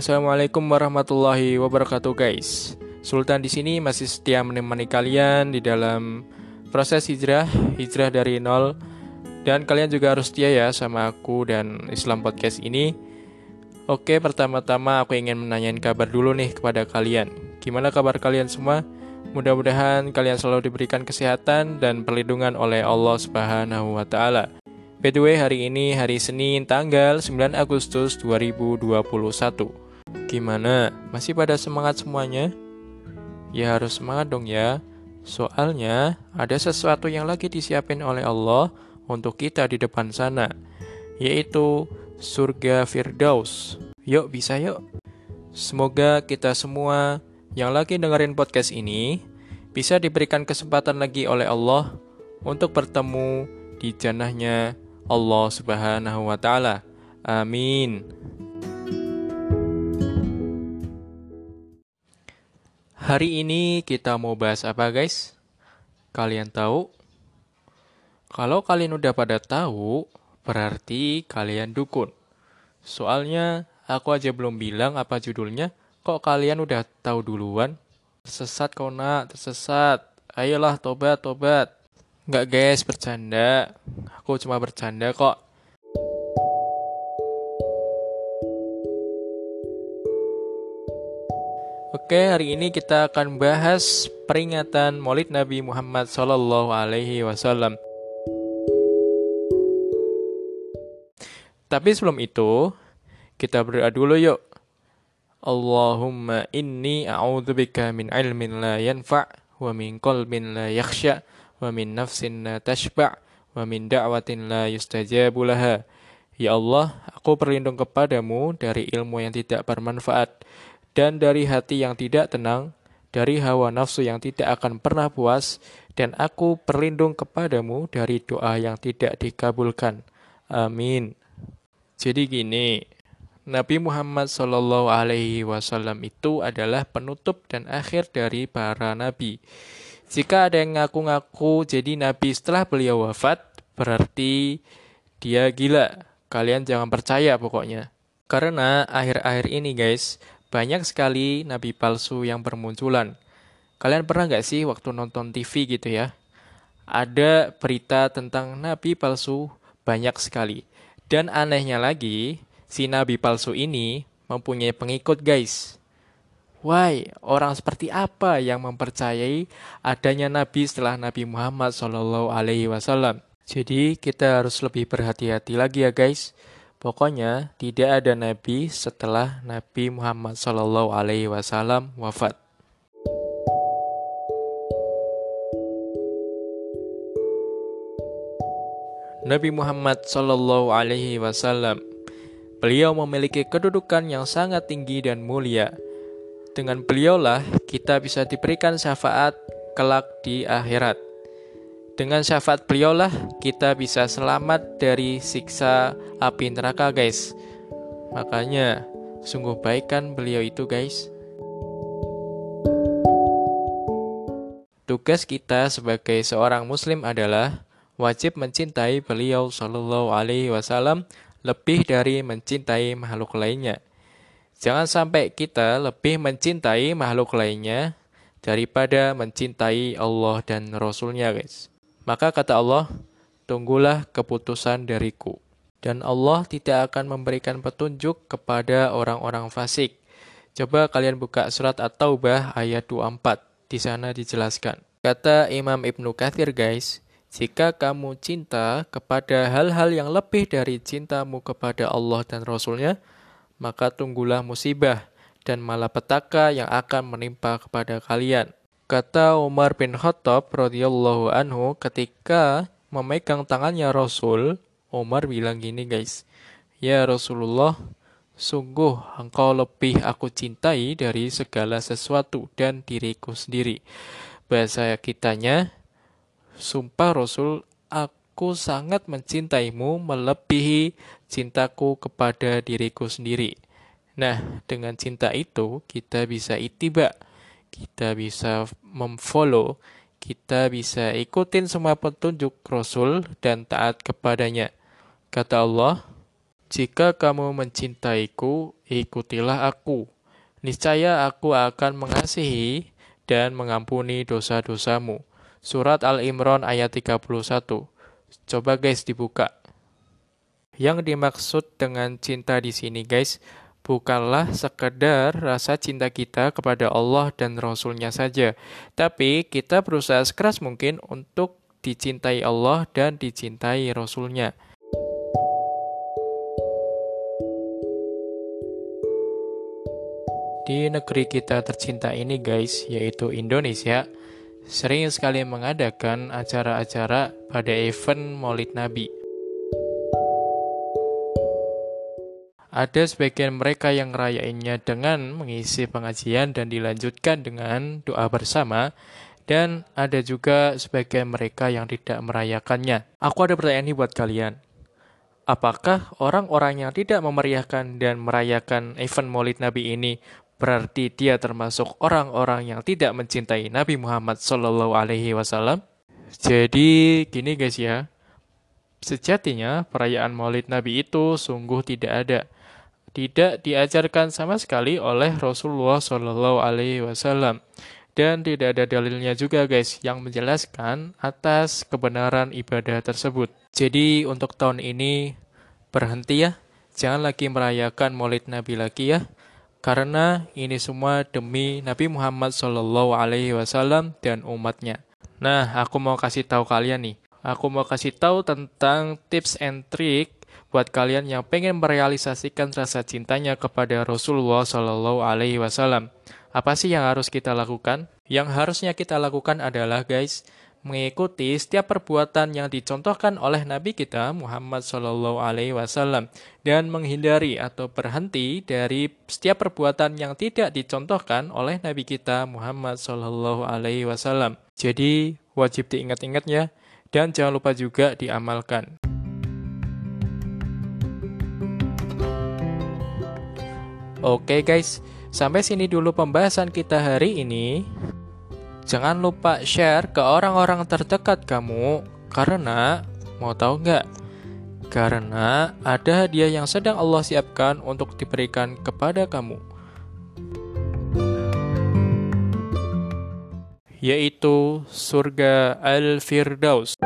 Assalamualaikum warahmatullahi wabarakatuh guys. Sultan di sini masih setia menemani kalian di dalam proses hijrah, hijrah dari nol. Dan kalian juga harus setia ya sama aku dan Islam Podcast ini. Oke, pertama-tama aku ingin menanyain kabar dulu nih kepada kalian. Gimana kabar kalian semua? Mudah-mudahan kalian selalu diberikan kesehatan dan perlindungan oleh Allah Subhanahu wa taala. By the way, hari ini hari Senin tanggal 9 Agustus 2021. Gimana? Masih pada semangat semuanya? Ya harus semangat dong ya. Soalnya ada sesuatu yang lagi disiapin oleh Allah untuk kita di depan sana, yaitu surga Firdaus. Yuk bisa yuk. Semoga kita semua yang lagi dengerin podcast ini bisa diberikan kesempatan lagi oleh Allah untuk bertemu di janahnya Allah Subhanahu wa taala. Amin. Hari ini kita mau bahas apa, guys? Kalian tahu? Kalau kalian udah pada tahu, berarti kalian dukun. Soalnya aku aja belum bilang apa judulnya, kok kalian udah tahu duluan? Tersesat nak, tersesat. Ayolah tobat, tobat. Nggak guys, bercanda. Aku cuma bercanda kok. Oke, hari ini kita akan bahas peringatan Maulid Nabi Muhammad Sallallahu Alaihi Wasallam. Tapi sebelum itu, kita berdoa dulu yuk. Allahumma inni a'udzubika min ilmin la yanfa' wa min qalbin la yakhsha' wa min nafsin la tashba' wa min da'watin la yustajabu laha. Ya Allah, aku berlindung kepadamu dari ilmu yang tidak bermanfaat dan dari hati yang tidak tenang, dari hawa nafsu yang tidak akan pernah puas, dan aku berlindung kepadamu dari doa yang tidak dikabulkan. Amin. Jadi gini, Nabi Muhammad Shallallahu Alaihi Wasallam itu adalah penutup dan akhir dari para nabi. Jika ada yang ngaku-ngaku jadi nabi setelah beliau wafat, berarti dia gila. Kalian jangan percaya pokoknya. Karena akhir-akhir ini guys, banyak sekali nabi palsu yang bermunculan. Kalian pernah nggak sih waktu nonton TV gitu ya? Ada berita tentang nabi palsu banyak sekali. Dan anehnya lagi, si nabi palsu ini mempunyai pengikut guys. Why, orang seperti apa yang mempercayai adanya Nabi setelah Nabi Muhammad Wasallam? Jadi kita harus lebih berhati-hati lagi ya guys. Pokoknya tidak ada Nabi setelah Nabi Muhammad Shallallahu Alaihi Wasallam wafat. Nabi Muhammad Shallallahu Alaihi Wasallam, beliau memiliki kedudukan yang sangat tinggi dan mulia dengan beliaulah kita bisa diberikan syafaat kelak di akhirat. Dengan syafaat beliaulah kita bisa selamat dari siksa api neraka, guys. Makanya, sungguh baik kan beliau itu, guys. Tugas kita sebagai seorang muslim adalah wajib mencintai beliau Shallallahu alaihi wasallam lebih dari mencintai makhluk lainnya. Jangan sampai kita lebih mencintai makhluk lainnya daripada mencintai Allah dan Rasulnya guys. Maka kata Allah, tunggulah keputusan dariku. Dan Allah tidak akan memberikan petunjuk kepada orang-orang fasik. Coba kalian buka surat At-Taubah ayat 24. Di sana dijelaskan. Kata Imam Ibnu Kathir guys, jika kamu cinta kepada hal-hal yang lebih dari cintamu kepada Allah dan Rasulnya, maka tunggulah musibah dan malapetaka yang akan menimpa kepada kalian. Kata Umar bin Khattab radhiyallahu anhu ketika memegang tangannya Rasul, Umar bilang gini guys, Ya Rasulullah, sungguh engkau lebih aku cintai dari segala sesuatu dan diriku sendiri. Bahasa kitanya, sumpah Rasul, aku sangat mencintaimu melebihi cintaku kepada diriku sendiri. Nah, dengan cinta itu kita bisa itiba, kita bisa memfollow, kita bisa ikutin semua petunjuk Rasul dan taat kepadanya. Kata Allah, Jika kamu mencintaiku, ikutilah aku. Niscaya aku akan mengasihi dan mengampuni dosa-dosamu. Surat Al-Imran ayat 31. Coba guys dibuka. Yang dimaksud dengan cinta di sini guys, bukanlah sekedar rasa cinta kita kepada Allah dan Rasulnya saja, tapi kita berusaha sekeras mungkin untuk dicintai Allah dan dicintai Rasulnya. Di negeri kita tercinta ini guys, yaitu Indonesia, sering sekali mengadakan acara-acara pada event Maulid Nabi. Ada sebagian mereka yang rayainnya dengan mengisi pengajian dan dilanjutkan dengan doa bersama, dan ada juga sebagian mereka yang tidak merayakannya. Aku ada pertanyaan nih buat kalian. Apakah orang-orang yang tidak memeriahkan dan merayakan event Maulid Nabi ini berarti dia termasuk orang-orang yang tidak mencintai Nabi Muhammad Wasallam. Jadi gini guys ya, sejatinya perayaan Maulid Nabi itu sungguh tidak ada, tidak diajarkan sama sekali oleh Rasulullah Shallallahu Alaihi Wasallam dan tidak ada dalilnya juga guys yang menjelaskan atas kebenaran ibadah tersebut. Jadi untuk tahun ini berhenti ya, jangan lagi merayakan Maulid Nabi lagi ya karena ini semua demi Nabi Muhammad Shallallahu Alaihi Wasallam dan umatnya. Nah, aku mau kasih tahu kalian nih. Aku mau kasih tahu tentang tips and trick buat kalian yang pengen merealisasikan rasa cintanya kepada Rasulullah Shallallahu Alaihi Wasallam. Apa sih yang harus kita lakukan? Yang harusnya kita lakukan adalah guys, mengikuti setiap perbuatan yang dicontohkan oleh Nabi kita Muhammad Shallallahu Alaihi Wasallam dan menghindari atau berhenti dari setiap perbuatan yang tidak dicontohkan oleh Nabi kita Muhammad Shallallahu Alaihi Wasallam. Jadi wajib diingat-ingat ya dan jangan lupa juga diamalkan. Oke guys, sampai sini dulu pembahasan kita hari ini. Jangan lupa share ke orang-orang terdekat kamu karena mau tahu nggak? Karena ada hadiah yang sedang Allah siapkan untuk diberikan kepada kamu. Yaitu surga Al-Firdaus.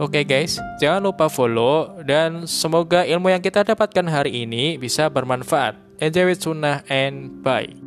Oke okay guys, jangan lupa follow dan semoga ilmu yang kita dapatkan hari ini bisa bermanfaat. Enjoy with sunnah and bye.